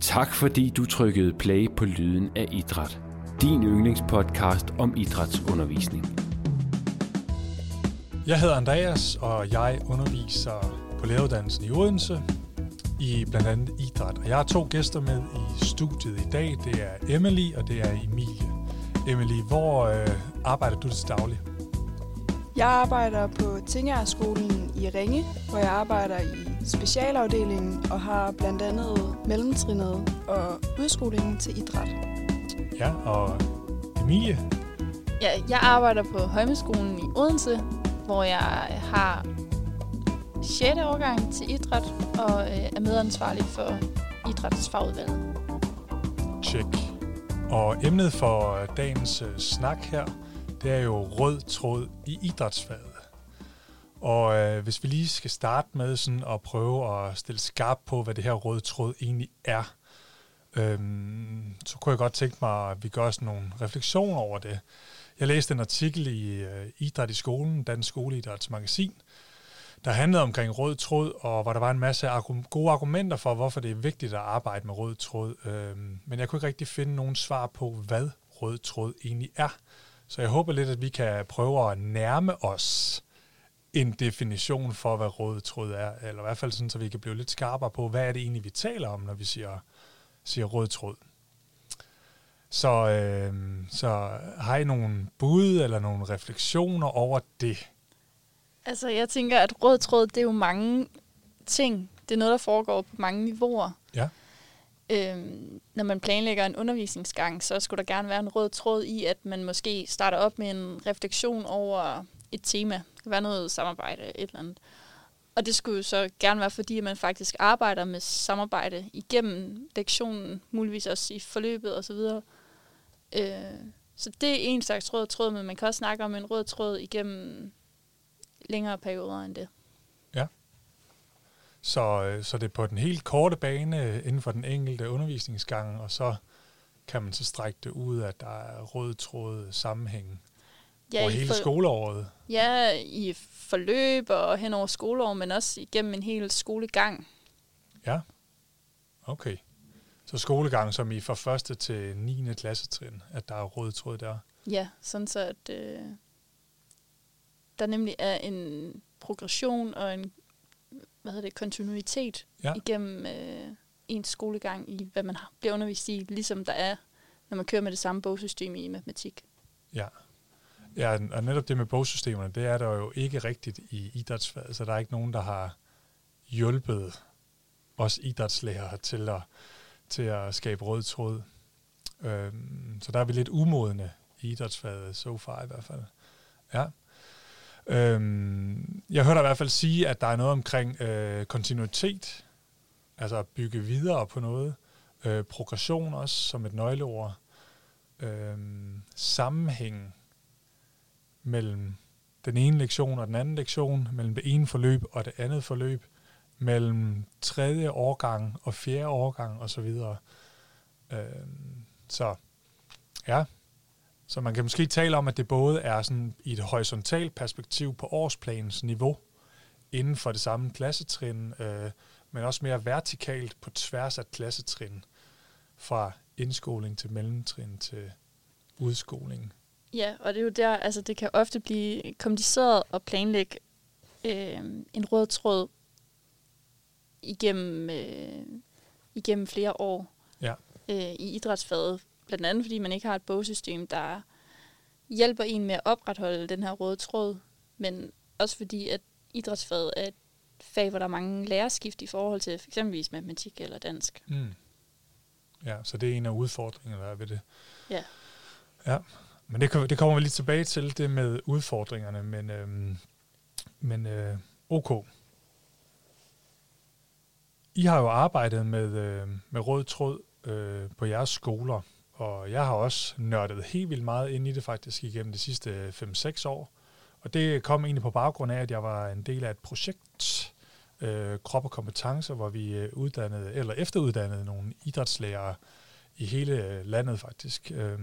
Tak fordi du trykkede play på Lyden af Idræt. Din yndlingspodcast om idrætsundervisning. Jeg hedder Andreas, og jeg underviser på læreruddannelsen i Odense i blandt andet idræt. Og jeg har to gæster med i studiet i dag. Det er Emily, og det er Emilie. Emily, hvor øh, arbejder du til daglig? Jeg arbejder på Tingerskolen i Ringe, hvor jeg arbejder i specialafdelingen og har blandt andet mellemtrinnet og udskolingen til idræt. Ja, og Emilie? Ja, jeg arbejder på Højmeskolen i Odense, hvor jeg har 6. årgang til idræt og øh, er medansvarlig for idrætsfagudvalget. Check. Og emnet for dagens øh, snak her, det er jo rød tråd i idrætsfaget. Og øh, hvis vi lige skal starte med sådan at prøve at stille skarp på, hvad det her rød tråd egentlig er, øhm, så kunne jeg godt tænke mig, at vi gør sådan nogle refleksioner over det. Jeg læste en artikel i øh, Idræt i skolen, Dansk Skoleidrætsmagasin, der handlede omkring rød tråd, og hvor der var en masse argu- gode argumenter for, hvorfor det er vigtigt at arbejde med rød tråd. Øhm, men jeg kunne ikke rigtig finde nogen svar på, hvad rød tråd egentlig er. Så jeg håber lidt, at vi kan prøve at nærme os en definition for, hvad rød tråd er, eller i hvert fald sådan, så vi kan blive lidt skarpere på, hvad er det egentlig, vi taler om, når vi siger, siger rød tråd. Så, øh, så har I nogle bud eller nogle refleksioner over det? Altså, jeg tænker, at rød tråd, det er jo mange ting. Det er noget, der foregår på mange niveauer. Ja. Øhm, når man planlægger en undervisningsgang, så skulle der gerne være en rød tråd i, at man måske starter op med en refleksion over et tema. Det kan være noget samarbejde, et eller andet. Og det skulle så gerne være, fordi man faktisk arbejder med samarbejde igennem lektionen, muligvis også i forløbet osv. Øh, så det er en slags rød tråd, men man kan også snakke om en rød tråd igennem længere perioder end det. Så, øh, så det er på den helt korte bane inden for den enkelte undervisningsgang, og så kan man så strække det ud, at der er rød tråd sammenhæng ja, over hele for, skoleåret. Ja, i forløb og hen over skoleår, men også igennem en hel skolegang. Ja, okay. Så skolegang som i fra første til 9. klassetrin, at der er rød tråd der? Ja, sådan så at øh, der nemlig er en progression og en hvad hedder det, kontinuitet ja. igennem øh, ens skolegang i, hvad man bliver undervist i, ligesom der er, når man kører med det samme bogsystem i matematik. Ja. Ja, og netop det med bogsystemerne, det er der jo ikke rigtigt i idrætsfaget, så der er ikke nogen, der har hjulpet os idrætslærere til at, til at skabe rød tråd. Øhm, så der er vi lidt umodne i idrætsfaget, so far i hvert fald. Ja. Øhm, jeg hørte i hvert fald sige, at der er noget omkring øh, kontinuitet, altså at bygge videre på noget. Øh, progression også som et nøgleord. Øh, sammenhæng mellem den ene lektion og den anden lektion, mellem det ene forløb og det andet forløb, mellem tredje årgang og fjerde årgang osv. Øh, så ja, så man kan måske tale om, at det både er sådan i et horisontalt perspektiv på årsplanens niveau, inden for det samme klassetrin, øh, men også mere vertikalt på tværs af klassetrin, fra indskoling til mellemtrin til udskoling. Ja, og det er jo der, altså det kan ofte blive kompliceret at planlægge øh, en rød tråd igennem, øh, igennem flere år ja. øh, i idrætsfaget, Blandt andet fordi man ikke har et bogsystem, der hjælper en med at opretholde den her røde tråd, men også fordi, at idrætsfaget er et fag, hvor der er mange lærerskift i forhold til eksempelvis matematik eller dansk. Mm. Ja, så det er en af udfordringerne, der er ved det. Ja. Ja, men det, det kommer vi lige tilbage til, det med udfordringerne, men, øhm, men øh, ok. I har jo arbejdet med, øh, med rød tråd øh, på jeres skoler, og jeg har også nørdet helt vildt meget ind i det faktisk igennem de sidste øh, 5-6 år. Og det kom egentlig på baggrund af, at jeg var en del af et projekt, øh, Krop og Kompetencer, hvor vi øh, uddannede, eller efteruddannede nogle idrætslærere i hele øh, landet faktisk, øh,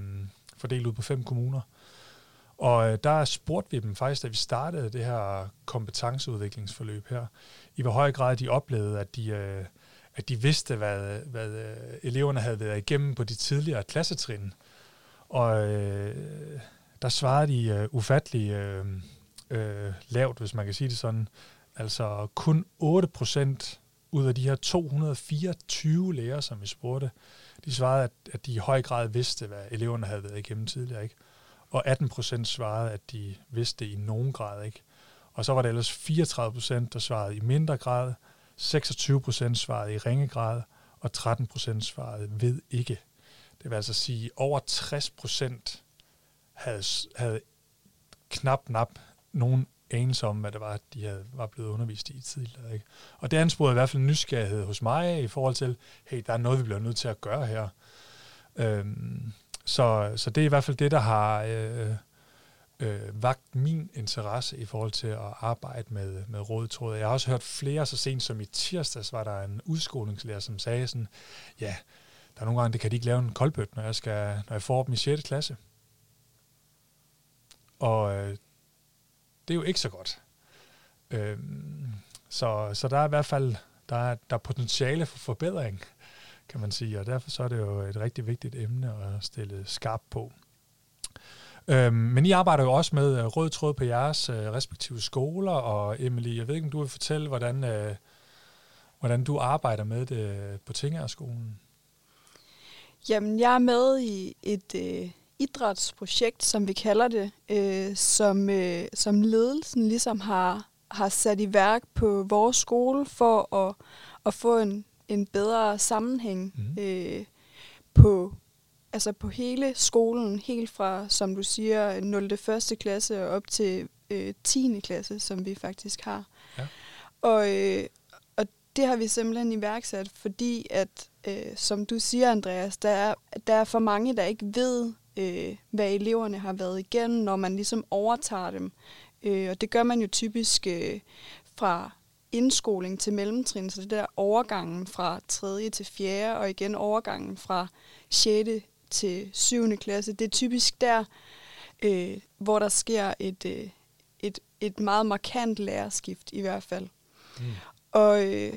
fordelt ud på fem kommuner. Og der spurgte vi dem faktisk, da vi startede det her kompetenceudviklingsforløb her, i hvor høj grad de oplevede, at de, øh, at de vidste, hvad, hvad øh, eleverne havde været igennem på de tidligere klassetrin. Og øh, der svarede de øh, ufattelig øh, øh, lavt, hvis man kan sige det sådan. Altså kun 8 procent ud af de her 224 lærere, som vi spurgte, de svarede, at, at de i høj grad vidste, hvad eleverne havde været igennem tidligere. Ikke? Og 18 procent svarede, at de vidste det i nogen grad. ikke. Og så var det ellers 34 procent, der svarede i mindre grad, 26 procent svarede i ringe grad, og 13 procent svarede ved ikke. Det vil altså sige, at over 60 procent havde, havde knap nap nogen anelse om, hvad det var, de havde, var blevet undervist i tidligere. Ikke? Og det ansporede i hvert fald nysgerrighed hos mig i forhold til, hey, der er noget, vi bliver nødt til at gøre her. Øhm, så, så det er i hvert fald det, der har øh, øh, vagt min interesse i forhold til at arbejde med, med rådtråd. Jeg har også hørt flere, så sent som i tirsdags var der en udskolingslærer, som sagde sådan, ja, der er nogle gange, det kan de ikke lave en koldbøt, når jeg, skal, når jeg får dem i 6. klasse. Og øh, det er jo ikke så godt. Øh, så, så der er i hvert fald der er, der er potentiale for forbedring, kan man sige, og derfor så er det jo et rigtig vigtigt emne at stille skarp på. Øhm, men I arbejder jo også med uh, rød tråd på jeres uh, respektive skoler, og Emily, jeg ved ikke, om du vil fortælle, hvordan, uh, hvordan du arbejder med det på Tingerskolen? Jamen, jeg er med i et uh, idrætsprojekt, som vi kalder det, uh, som, uh, som ledelsen ligesom har, har sat i værk på vores skole for at, at få en, en bedre sammenhæng mm. uh, på altså på hele skolen, helt fra, som du siger, 0. 1. klasse og op til øh, 10. klasse, som vi faktisk har. Ja. Og, øh, og det har vi simpelthen iværksat, fordi at, øh, som du siger, Andreas, der er, der er for mange, der ikke ved, øh, hvad eleverne har været igennem, når man ligesom overtager dem. Øh, og det gør man jo typisk øh, fra indskoling til mellemtrin, så det der overgangen fra 3. til 4. og igen overgangen fra 6 til 7. klasse, det er typisk der, øh, hvor der sker et, øh, et, et meget markant lærerskift i hvert fald. Mm. Og, øh,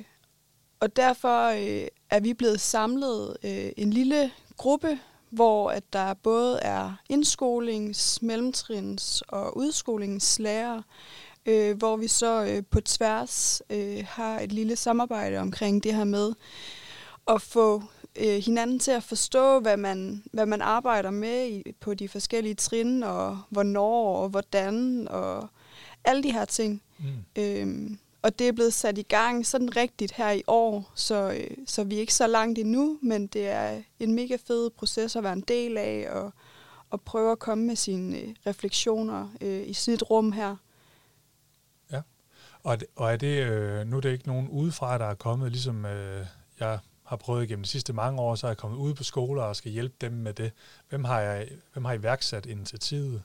og derfor øh, er vi blevet samlet øh, en lille gruppe, hvor at der både er indskolings-, mellemtrins- og udskolingslærer, øh, hvor vi så øh, på tværs øh, har et lille samarbejde omkring det her med at få øh, hinanden til at forstå, hvad man, hvad man arbejder med i, på de forskellige trin, og hvornår og hvordan, og alle de her ting. Mm. Øhm, og det er blevet sat i gang sådan rigtigt her i år, så, øh, så vi er ikke så langt endnu, men det er en mega fed proces at være en del af, og, og prøve at komme med sine øh, refleksioner øh, i sit rum her. Ja, og, og er det, øh, nu er det ikke nogen udefra, der er kommet, ligesom øh, jeg har prøvet gennem de sidste mange år, så er jeg kommet ud på skoler og skal hjælpe dem med det. Hvem har, jeg, hvem har iværksat initiativet?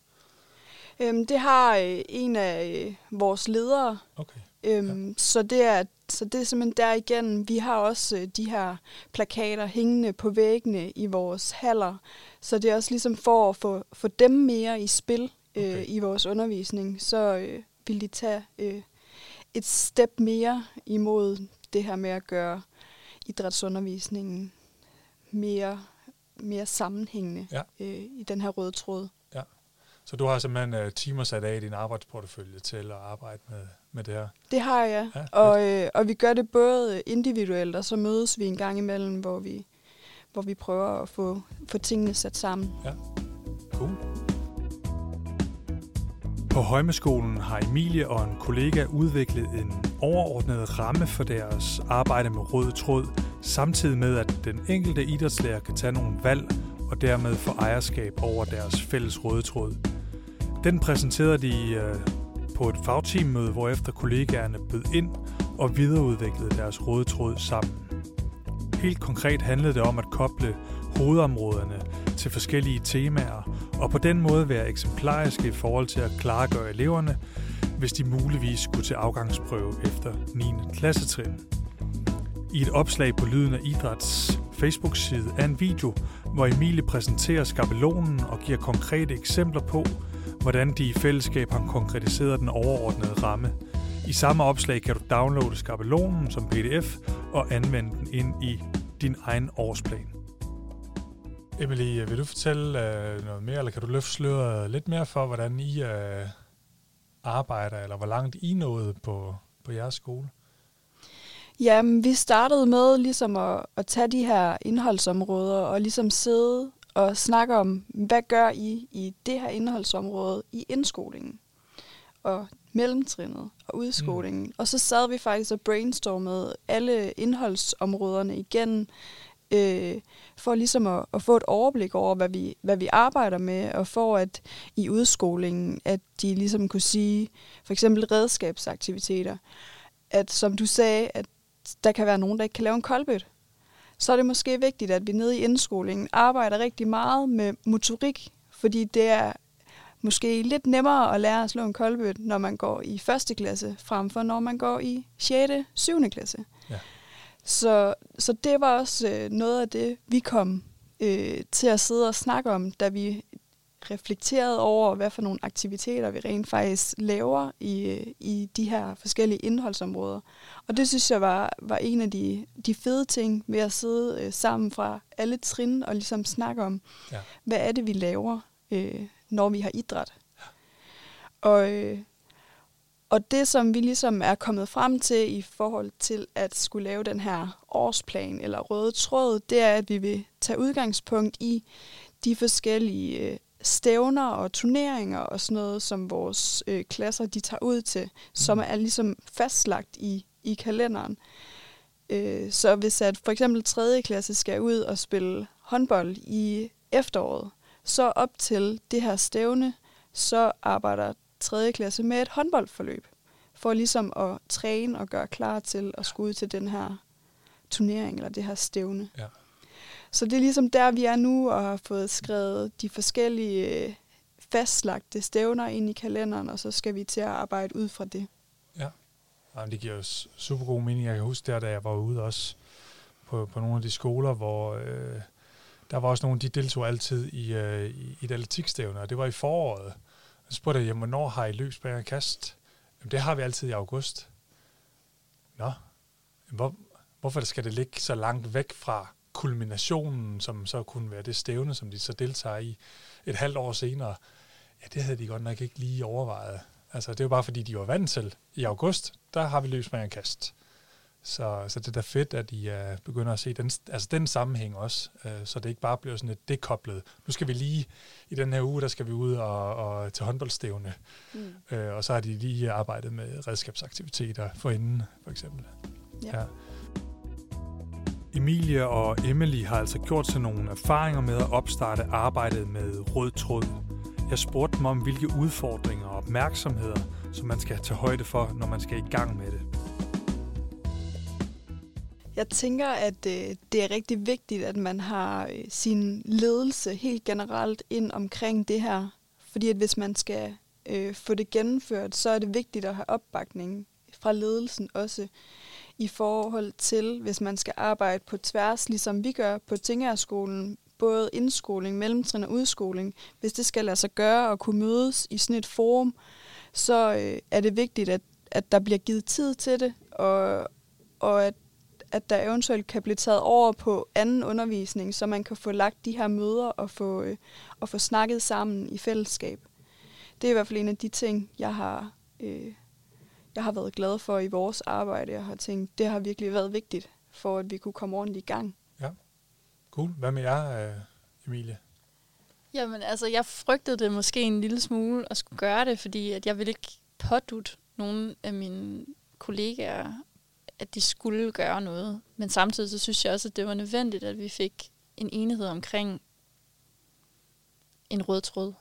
Øhm, det har øh, en af øh, vores ledere. Okay. Øhm, ja. så, det er, så det er simpelthen der igen. Vi har også øh, de her plakater hængende på væggene i vores haller. Så det er også ligesom for at få, få dem mere i spil øh, okay. i vores undervisning. Så øh, vil de tage øh, et step mere imod det her med at gøre idrætsundervisningen mere, mere sammenhængende ja. øh, i den her røde tråd. Ja. Så du har simpelthen uh, timer sat af i din arbejdsportefølje til at arbejde med, med det her? Det har jeg, ja, og, øh, og vi gør det både individuelt, og så mødes vi en gang imellem, hvor vi, hvor vi prøver at få, få tingene sat sammen. Ja, cool. På Højmeskolen har Emilie og en kollega udviklet en overordnet ramme for deres arbejde med rød tråd, samtidig med at den enkelte idrætslærer kan tage nogle valg og dermed få ejerskab over deres fælles røde tråd. Den præsenterede de øh, på et fagteammøde, hvor efter kollegaerne bød ind og videreudviklede deres røde tråd sammen. Helt konkret handlede det om at koble hovedområderne til forskellige temaer, og på den måde være eksemplariske i forhold til at klargøre eleverne, hvis de muligvis skulle til afgangsprøve efter 9. klassetrin. I et opslag på Lyden af Idræts Facebook-side er en video, hvor Emilie præsenterer skabelonen og giver konkrete eksempler på, hvordan de i fællesskab har konkretiseret den overordnede ramme, I samme opslag kan du downloade skabelonen som pdf og anvende den ind i din egen årsplan. Emily, vil du fortælle øh, noget mere, eller kan du løfte sløret lidt mere for, hvordan I øh, arbejder, eller hvor langt I nåede på, på jeres skole? Jamen, vi startede med ligesom at, at tage de her indholdsområder og ligesom sidde og snakke om, hvad gør I i det her indholdsområde i indskolingen og mellemtrinnet og udskolingen. Mm. Og så sad vi faktisk og brainstormede alle indholdsområderne igen, øh, for ligesom at, at få et overblik over, hvad vi, hvad vi arbejder med, og for at i udskolingen, at de ligesom kunne sige, for eksempel redskabsaktiviteter, at som du sagde, at der kan være nogen, der ikke kan lave en koldbøt. Så er det måske vigtigt, at vi nede i indskolingen arbejder rigtig meget med motorik, fordi det er måske lidt nemmere at lære at slå en koldbøt, når man går i første klasse, frem for når man går i 6. 7. klasse. Ja. Så, så det var også øh, noget af det, vi kom øh, til at sidde og snakke om, da vi reflekterede over, hvad for nogle aktiviteter vi rent faktisk laver i, øh, i de her forskellige indholdsområder. Og det synes jeg var, var en af de, de fede ting ved at sidde øh, sammen fra alle trin og ligesom snakke om, ja. hvad er det, vi laver, øh, når vi har idræt. Ja. Og, øh, og det, som vi ligesom er kommet frem til i forhold til at skulle lave den her årsplan eller røde tråd, det er, at vi vil tage udgangspunkt i de forskellige øh, stævner og turneringer og sådan noget, som vores øh, klasser de tager ud til, som mm. er ligesom fastlagt i, i kalenderen. Øh, så hvis at for eksempel 3. klasse skal ud og spille håndbold i efteråret, så op til det her stævne, så arbejder 3. klasse med et håndboldforløb, for ligesom at træne og gøre klar til at skulle ud til den her turnering eller det her stævne. Ja. Så det er ligesom der, vi er nu og har fået skrevet de forskellige øh, fastlagte stævner ind i kalenderen, og så skal vi til at arbejde ud fra det. Ja, Jamen, det giver jo super god mening. Jeg kan huske der, da jeg var ude også på, på nogle af de skoler, hvor øh, der var også nogle, de deltog altid i, øh, i, i et atletikstævne, og det var i foråret. Så spurgte jeg, hvornår har I løs bag kast? Jamen, det har vi altid i august. Nå, hvor, hvorfor skal det ligge så langt væk fra kulminationen, som så kunne være det stævne, som de så deltager i et halvt år senere, ja, det havde de godt nok ikke lige overvejet. Altså, det er jo bare fordi, de var vant til. I august, der har vi løs med en kast. Så, så det er da fedt, at I uh, begynder at se den, altså den sammenhæng også, uh, så det ikke bare bliver sådan et dekoblet. Nu skal vi lige, i den her uge, der skal vi ud og, og til håndboldstævne, mm. uh, og så har de lige arbejdet med redskabsaktiviteter for inden, for eksempel. Ja. ja. Emilie og Emily har altså gjort sig nogle erfaringer med at opstarte arbejdet med rød tråd. Jeg spurgte dem om, hvilke udfordringer og opmærksomheder, som man skal tage højde for, når man skal i gang med det. Jeg tænker, at øh, det er rigtig vigtigt, at man har øh, sin ledelse helt generelt ind omkring det her. Fordi at hvis man skal øh, få det gennemført, så er det vigtigt at have opbakning fra ledelsen også i forhold til, hvis man skal arbejde på tværs, ligesom vi gør på Tingerskolen, både indskoling, mellemtrin og udskoling. Hvis det skal lade sig gøre og kunne mødes i sådan et forum, så øh, er det vigtigt, at, at der bliver givet tid til det, og, og at, at der eventuelt kan blive taget over på anden undervisning, så man kan få lagt de her møder og få, øh, og få snakket sammen i fællesskab. Det er i hvert fald en af de ting, jeg har øh, jeg har været glad for i vores arbejde. Jeg har tænkt, det har virkelig været vigtigt for, at vi kunne komme ordentligt i gang. Ja, cool. Hvad med jer, øh, Emilie? Jamen, altså, jeg frygtede det måske en lille smule at skulle gøre det, fordi at jeg ville ikke pådute nogen af mine kollegaer, at de skulle gøre noget. Men samtidig så synes jeg også, at det var nødvendigt, at vi fik en enighed omkring en rød tråd.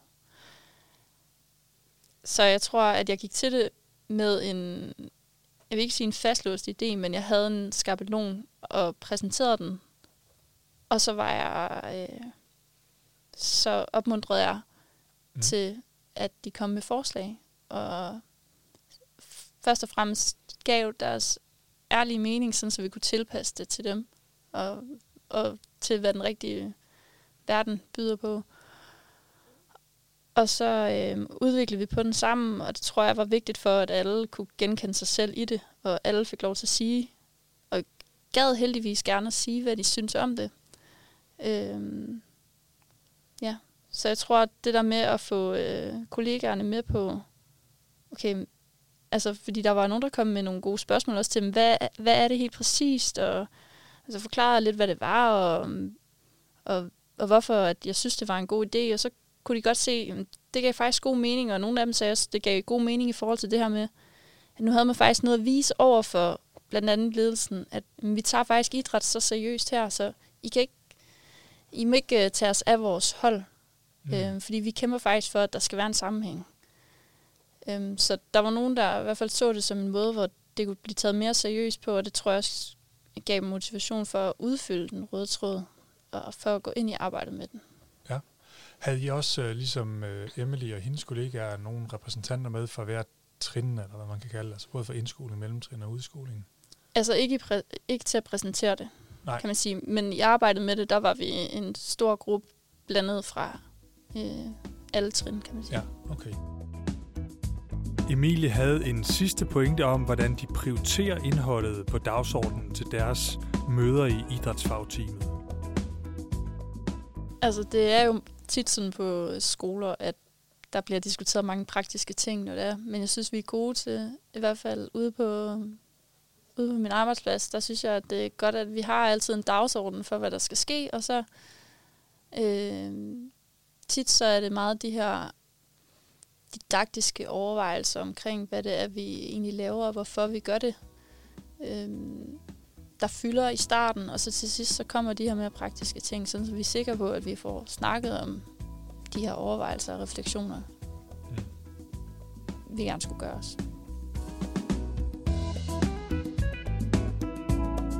Så jeg tror, at jeg gik til det med en, jeg vil ikke sige en fastlåst idé, men jeg havde en skabelon og præsenterede den. Og så var jeg, øh, så opmuntrede jeg mm. til, at de kom med forslag. Og først og fremmest gav deres ærlige mening, sådan, så vi kunne tilpasse det til dem. Og, og til, hvad den rigtige verden byder på. Og så øh, udviklede vi på den sammen, og det tror jeg var vigtigt for, at alle kunne genkende sig selv i det, og alle fik lov til at sige, og gad heldigvis gerne at sige, hvad de synes om det. Øh, ja, så jeg tror, at det der med at få øh, kollegaerne med på, okay, altså fordi der var nogen, der kom med nogle gode spørgsmål også til dem, hvad, hvad er det helt præcist, og altså forklare lidt, hvad det var, og, og, og hvorfor at jeg synes, det var en god idé, og så kunne de godt se, at det gav faktisk god mening, og nogle af dem sagde også, at det gav god mening i forhold til det her med, at nu havde man faktisk noget at vise over for blandt andet ledelsen, at vi tager faktisk idræt så seriøst her, så I kan ikke, I må ikke uh, tage os af vores hold, mm. øh, fordi vi kæmper faktisk for, at der skal være en sammenhæng. Um, så der var nogen, der i hvert fald så det som en måde, hvor det kunne blive taget mere seriøst på, og det tror jeg også gav motivation for at udfylde den røde tråd, og for at gå ind i arbejdet med den. Havde I også, øh, ligesom øh, Emily og hendes kollegaer, nogle repræsentanter med for hver trin, eller hvad man kan kalde det, altså både for indskoling, mellemtrin og udskoling? Altså ikke, præ- ikke til at præsentere det, Nej. kan man sige. Men i arbejdet med det, der var vi en stor gruppe blandet fra øh, alle trin, kan man sige. Ja, okay. Emilie havde en sidste pointe om, hvordan de prioriterer indholdet på dagsordenen til deres møder i idrætsfagteamet. Altså, det er jo tit sådan på skoler, at der bliver diskuteret mange praktiske ting, når det er. Men jeg synes, vi er gode til, i hvert fald ude på, ude på min arbejdsplads, der synes jeg, at det er godt, at vi har altid en dagsorden for, hvad der skal ske, og så øh, tit så er det meget de her didaktiske overvejelser omkring, hvad det er, vi egentlig laver, og hvorfor vi gør det. Øh, der fylder i starten, og så til sidst så kommer de her mere praktiske ting, så vi er sikre på, at vi får snakket om de her overvejelser og refleksioner, mm. vi gerne skulle gøre os.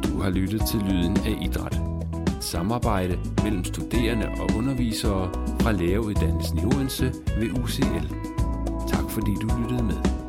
Du har lyttet til Lyden af Idræt. Et samarbejde mellem studerende og undervisere fra læreruddannelsen i Odense ved UCL. Fordi du lyttede med.